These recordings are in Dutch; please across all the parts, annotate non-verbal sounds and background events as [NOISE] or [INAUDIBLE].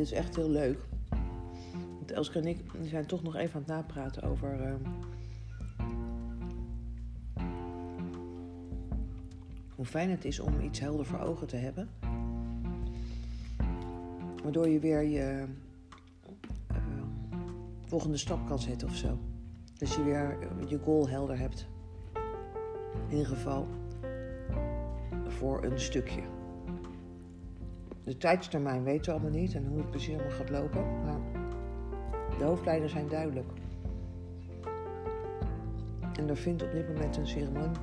dit is echt heel leuk. Want Elske en ik zijn toch nog even aan het napraten over... ehm, hoe fijn het is om iets helder voor ogen te hebben. Waardoor je weer je eh, volgende stap kan zetten of zo. Dus je weer eh, je goal helder hebt. In ieder geval voor een stukje. De tijdstermijn weten we allemaal niet en hoe het precies allemaal gaat lopen. Maar de hoofdlijnen zijn duidelijk. En er vindt op dit moment een ceremonie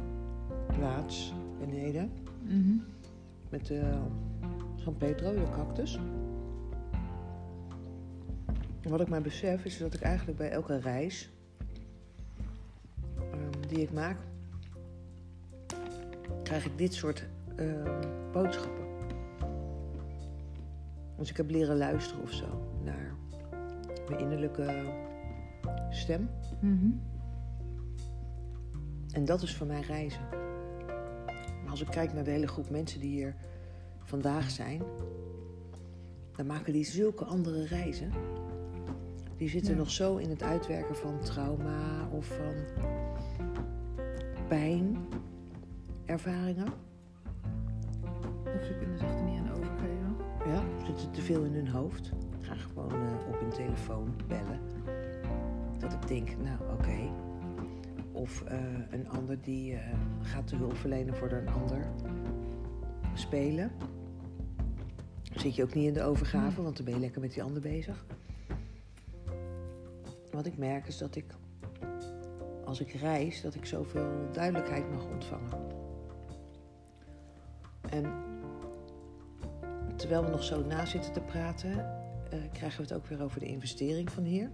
plaats beneden. Mhm. Met de San Pedro, de cactus. En wat ik mij besef is dat ik eigenlijk bij elke reis ehm, die ik maak, krijg ik dit soort ehm, boodschappen. Dus ik heb leren luisteren of zo naar mijn innerlijke stem. Mhm. En dat is voor mij reizen. Maar als ik kijk naar de hele groep mensen die hier vandaag zijn, dan maken die zulke andere reizen. Die zitten Ja. nog zo in het uitwerken van trauma of van pijn, ervaringen. Of ze kunnen zich er niet aan. Ja, zitten te veel in hun hoofd. Ga gewoon eh, op hun telefoon bellen. Dat ik denk, nou oké. Of eh, een ander die eh, gaat de hulp verlenen voor een ander spelen. Zit je ook niet in de overgave, want dan ben je lekker met die ander bezig. Wat ik merk is dat ik, als ik reis, dat ik zoveel duidelijkheid mag ontvangen. Terwijl we nog zo na zitten te praten, eh, krijgen we het ook weer over de investering van hier.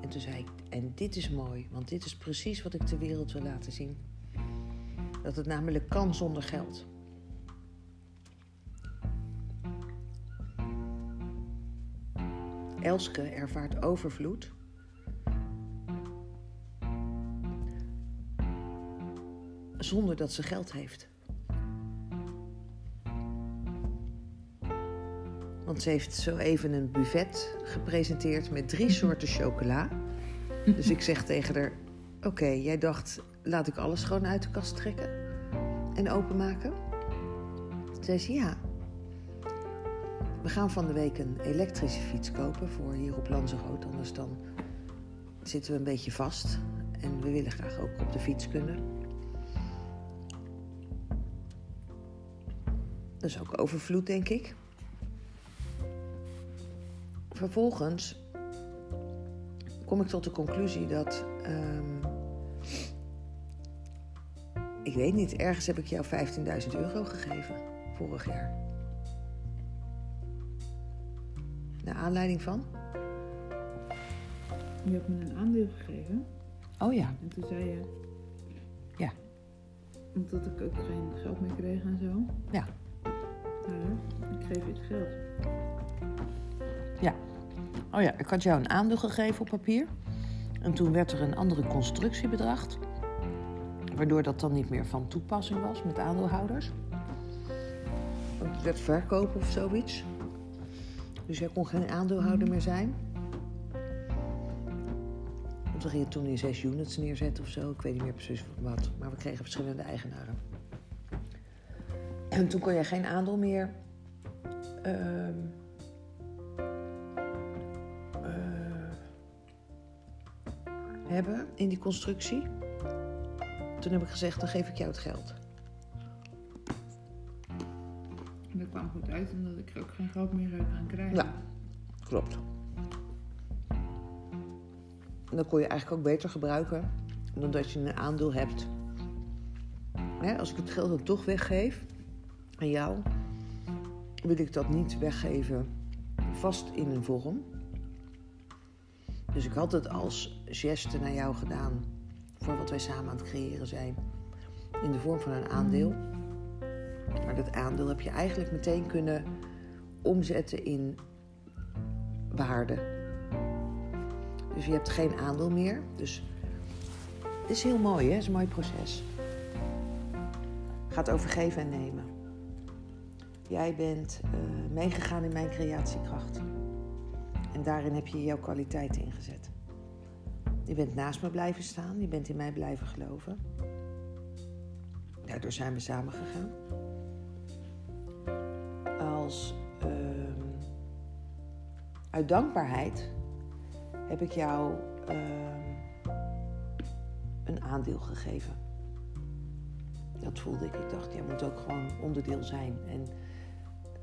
En toen zei ik, en dit is mooi, want dit is precies wat ik de wereld wil laten zien. Dat het namelijk kan zonder geld. Elske ervaart overvloed. Zonder dat ze geld heeft. Want ze heeft zo even een buffet gepresenteerd met drie soorten chocola. Dus ik zeg tegen haar: Oké, jij dacht, laat ik alles gewoon uit de kast trekken en openmaken? Toen zei ze: Ja. We gaan van de week een elektrische fiets kopen voor hier op Lanzarote. Anders dan zitten we een beetje vast. En we willen graag ook op de fiets kunnen. Dat is ook overvloed, denk ik. Vervolgens kom ik tot de conclusie dat. ehm, ik weet niet, ergens heb ik jou 15.000 euro gegeven vorig jaar. Naar aanleiding van? Je hebt me een aandeel gegeven. Oh ja. En toen zei je... Ja. Omdat ik ook geen geld meer kreeg en zo. Ja. Nou, ik geef je het geld. Oh ja, ik had jou een aandeel gegeven op papier. En toen werd er een andere constructie bedacht. Waardoor dat dan niet meer van toepassing was met aandeelhouders. Het werd verkopen of zoiets. Dus jij kon geen aandeelhouder meer zijn. Want we gingen toen in zes units neerzetten of zo. Ik weet niet meer precies wat. Maar we kregen verschillende eigenaren. En toen kon jij geen aandeel meer ehm, hebben in die constructie. Toen heb ik gezegd, dan geef ik jou het geld. En dat kwam goed uit omdat ik ook geen geld meer zou gaan krijgen. Ja. Klopt. En dan kon je eigenlijk ook beter gebruiken dan dat je een aandeel hebt. Hè, als ik het geld dan toch weggeef aan jou, wil ik dat niet weggeven vast in een vorm. Dus ik had het als geste naar jou gedaan voor wat wij samen aan het creëren zijn. In de vorm van een aandeel. Maar dat aandeel heb je eigenlijk meteen kunnen omzetten in waarde. Dus je hebt geen aandeel meer. Dus het is heel mooi, hè? Het is een mooi proces. Gaat over geven en nemen. Jij bent eh, meegegaan in mijn creatiekracht. En daarin heb je jouw kwaliteiten ingezet. Je bent naast me blijven staan, je bent in mij blijven geloven. Daardoor zijn we samen gegaan. Als ehm, uit dankbaarheid heb ik jou ehm, een aandeel gegeven. Dat voelde ik. Ik dacht, jij moet ook gewoon onderdeel zijn. En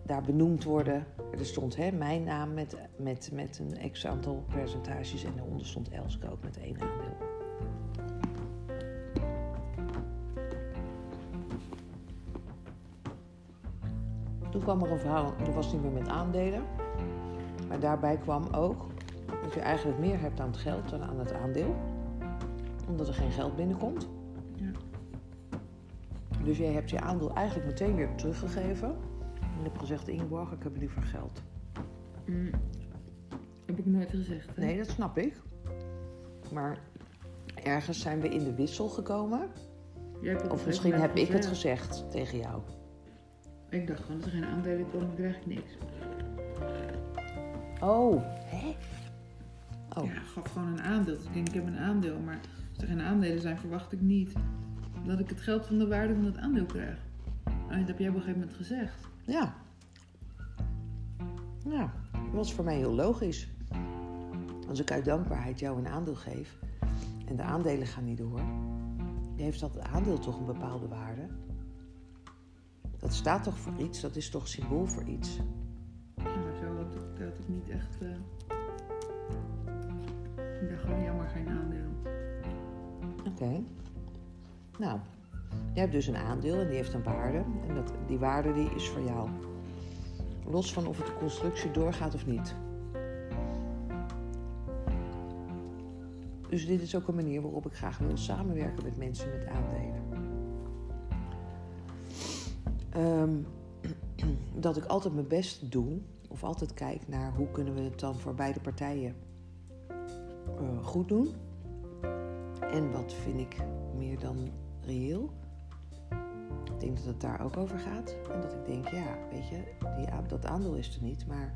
daar benoemd worden. Er stond hè, mijn naam met, met, met een x aantal percentages. En daaronder stond Elske ook met één aandeel. Toen kwam er een verhaal, dat was niet meer met aandelen. Maar daarbij kwam ook dat je eigenlijk meer hebt aan het geld dan aan het aandeel. Omdat er geen geld binnenkomt. Ja. Dus jij hebt je aandeel eigenlijk meteen weer teruggegeven. Hebt gezegd, Ingeborg, ik heb liever geld. Mm. Heb ik nooit gezegd. Hè? Nee, dat snap ik. Maar ergens zijn we in de wissel gekomen. Het Of misschien heb ik het gezegd tegen jou. Ik dacht gewoon, als er geen aandelen komen, krijg ik niks. Oh, hè? Oh, Ja, gaf gewoon een aandeel. Dus ik denk, ik heb een aandeel. Maar als er geen aandelen zijn, verwacht ik niet dat ik het geld van de waarde van dat aandeel krijg. En dat heb jij op een gegeven moment gezegd. Ja. Ja, dat was voor mij heel logisch. Als ik uit dankbaarheid jou een aandeel geef en de aandelen gaan niet door, heeft dat aandeel toch een bepaalde waarde? Dat staat toch voor iets? Dat is toch symbool voor iets? Ja, maar zo had ik, had ik niet echt... eh, Ik dacht gewoon, jammer, geen aandeel. Oké. Nou, je hebt dus een aandeel en die heeft een waarde. En dat, die waarde die is voor jou. Los van of het de constructie doorgaat of niet. Dus dit is ook een manier waarop ik graag wil samenwerken met mensen met aandelen. Ehm, [CLEARS THROAT] dat ik altijd mijn best doe, of altijd kijk naar hoe kunnen we het dan voor beide partijen eh, goed doen. En wat vind ik meer dan reëel? Ik denk dat het daar ook over gaat. En dat ik denk, ja, weet je, die, dat aandeel is er niet. Maar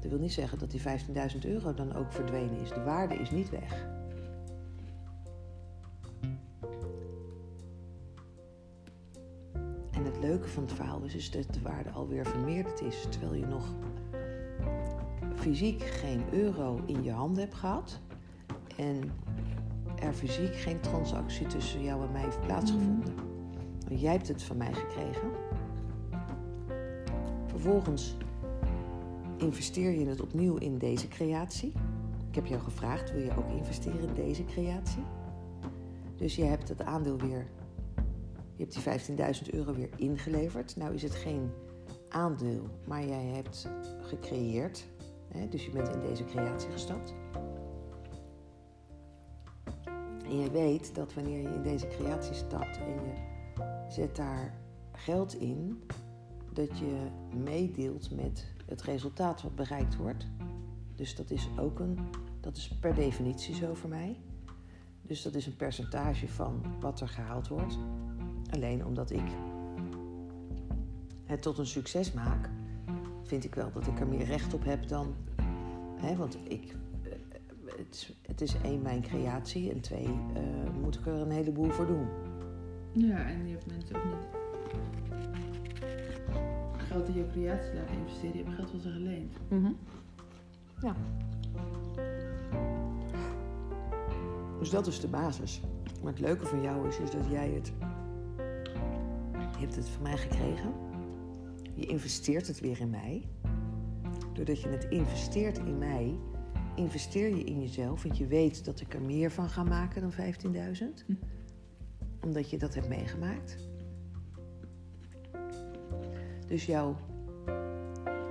dat wil niet zeggen dat die 15.000 euro dan ook verdwenen is. De waarde is niet weg. En het leuke van het verhaal is, is dat de waarde alweer vermeerderd is. Terwijl je nog fysiek geen euro in je handen hebt gehad. En er fysiek geen transactie tussen jou en mij heeft plaatsgevonden. Jij hebt het van mij gekregen. Vervolgens investeer je het opnieuw in deze creatie. Ik heb jou gevraagd, wil je ook investeren in deze creatie? Dus je hebt het aandeel weer, je hebt die 15.000 euro weer ingeleverd. Nou is het geen aandeel, maar jij hebt gecreëerd. Hè? Dus je bent in deze creatie gestapt. En je weet dat wanneer je in deze creatie stapt en je zet daar geld in, dat je meedeelt met het resultaat wat bereikt wordt. Dus dat is ook een, dat is per definitie zo voor mij. Dus dat is een percentage van wat er gehaald wordt. Alleen omdat ik het tot een succes maak, vind ik wel dat ik er meer recht op heb dan. Hè, want ik, eh, het, is, één, mijn creatie. En twee, eh, moet ik er een heleboel voor doen. Ja, en je hebt mensen ook niet geld in je creatie laten investeren. Je hebt geld van ze geleend. Ja. Dus dat is de basis. Maar het leuke van jou is, is dat jij het. Je hebt het van mij gekregen. Je investeert het weer in mij. Doordat je het investeert in mij, investeer je in jezelf. Want je weet dat ik er meer van ga maken dan 15.000. Omdat je dat hebt meegemaakt. Dus jouw,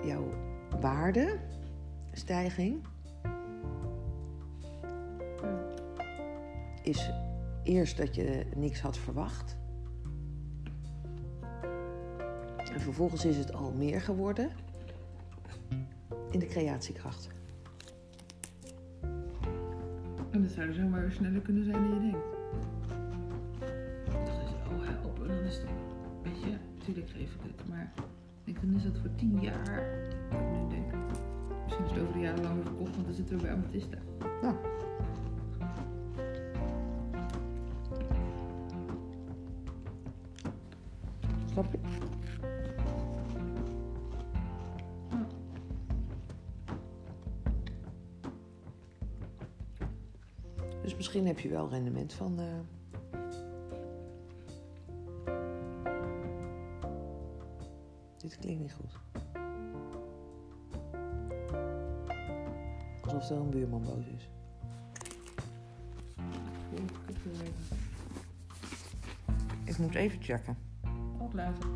jouw waardestijging is eerst dat je niks had verwacht. En vervolgens is het al meer geworden in de creatiekracht. En dat zou zomaar sneller kunnen zijn dan je denkt. Ik dacht eens, oh help, en dan is het, weet je, natuurlijk geef ik het, maar ik denk, dan is dat voor tien jaar, wat ik nu denk. Misschien is het over de jaren lang weer verkocht, want dan zitten we bij Amethysta. Ja. Snap je? Dus misschien heb je wel rendement van. eh, Dit klinkt niet goed. Alsof er een buurman boos is. Ik moet even checken. Tot later.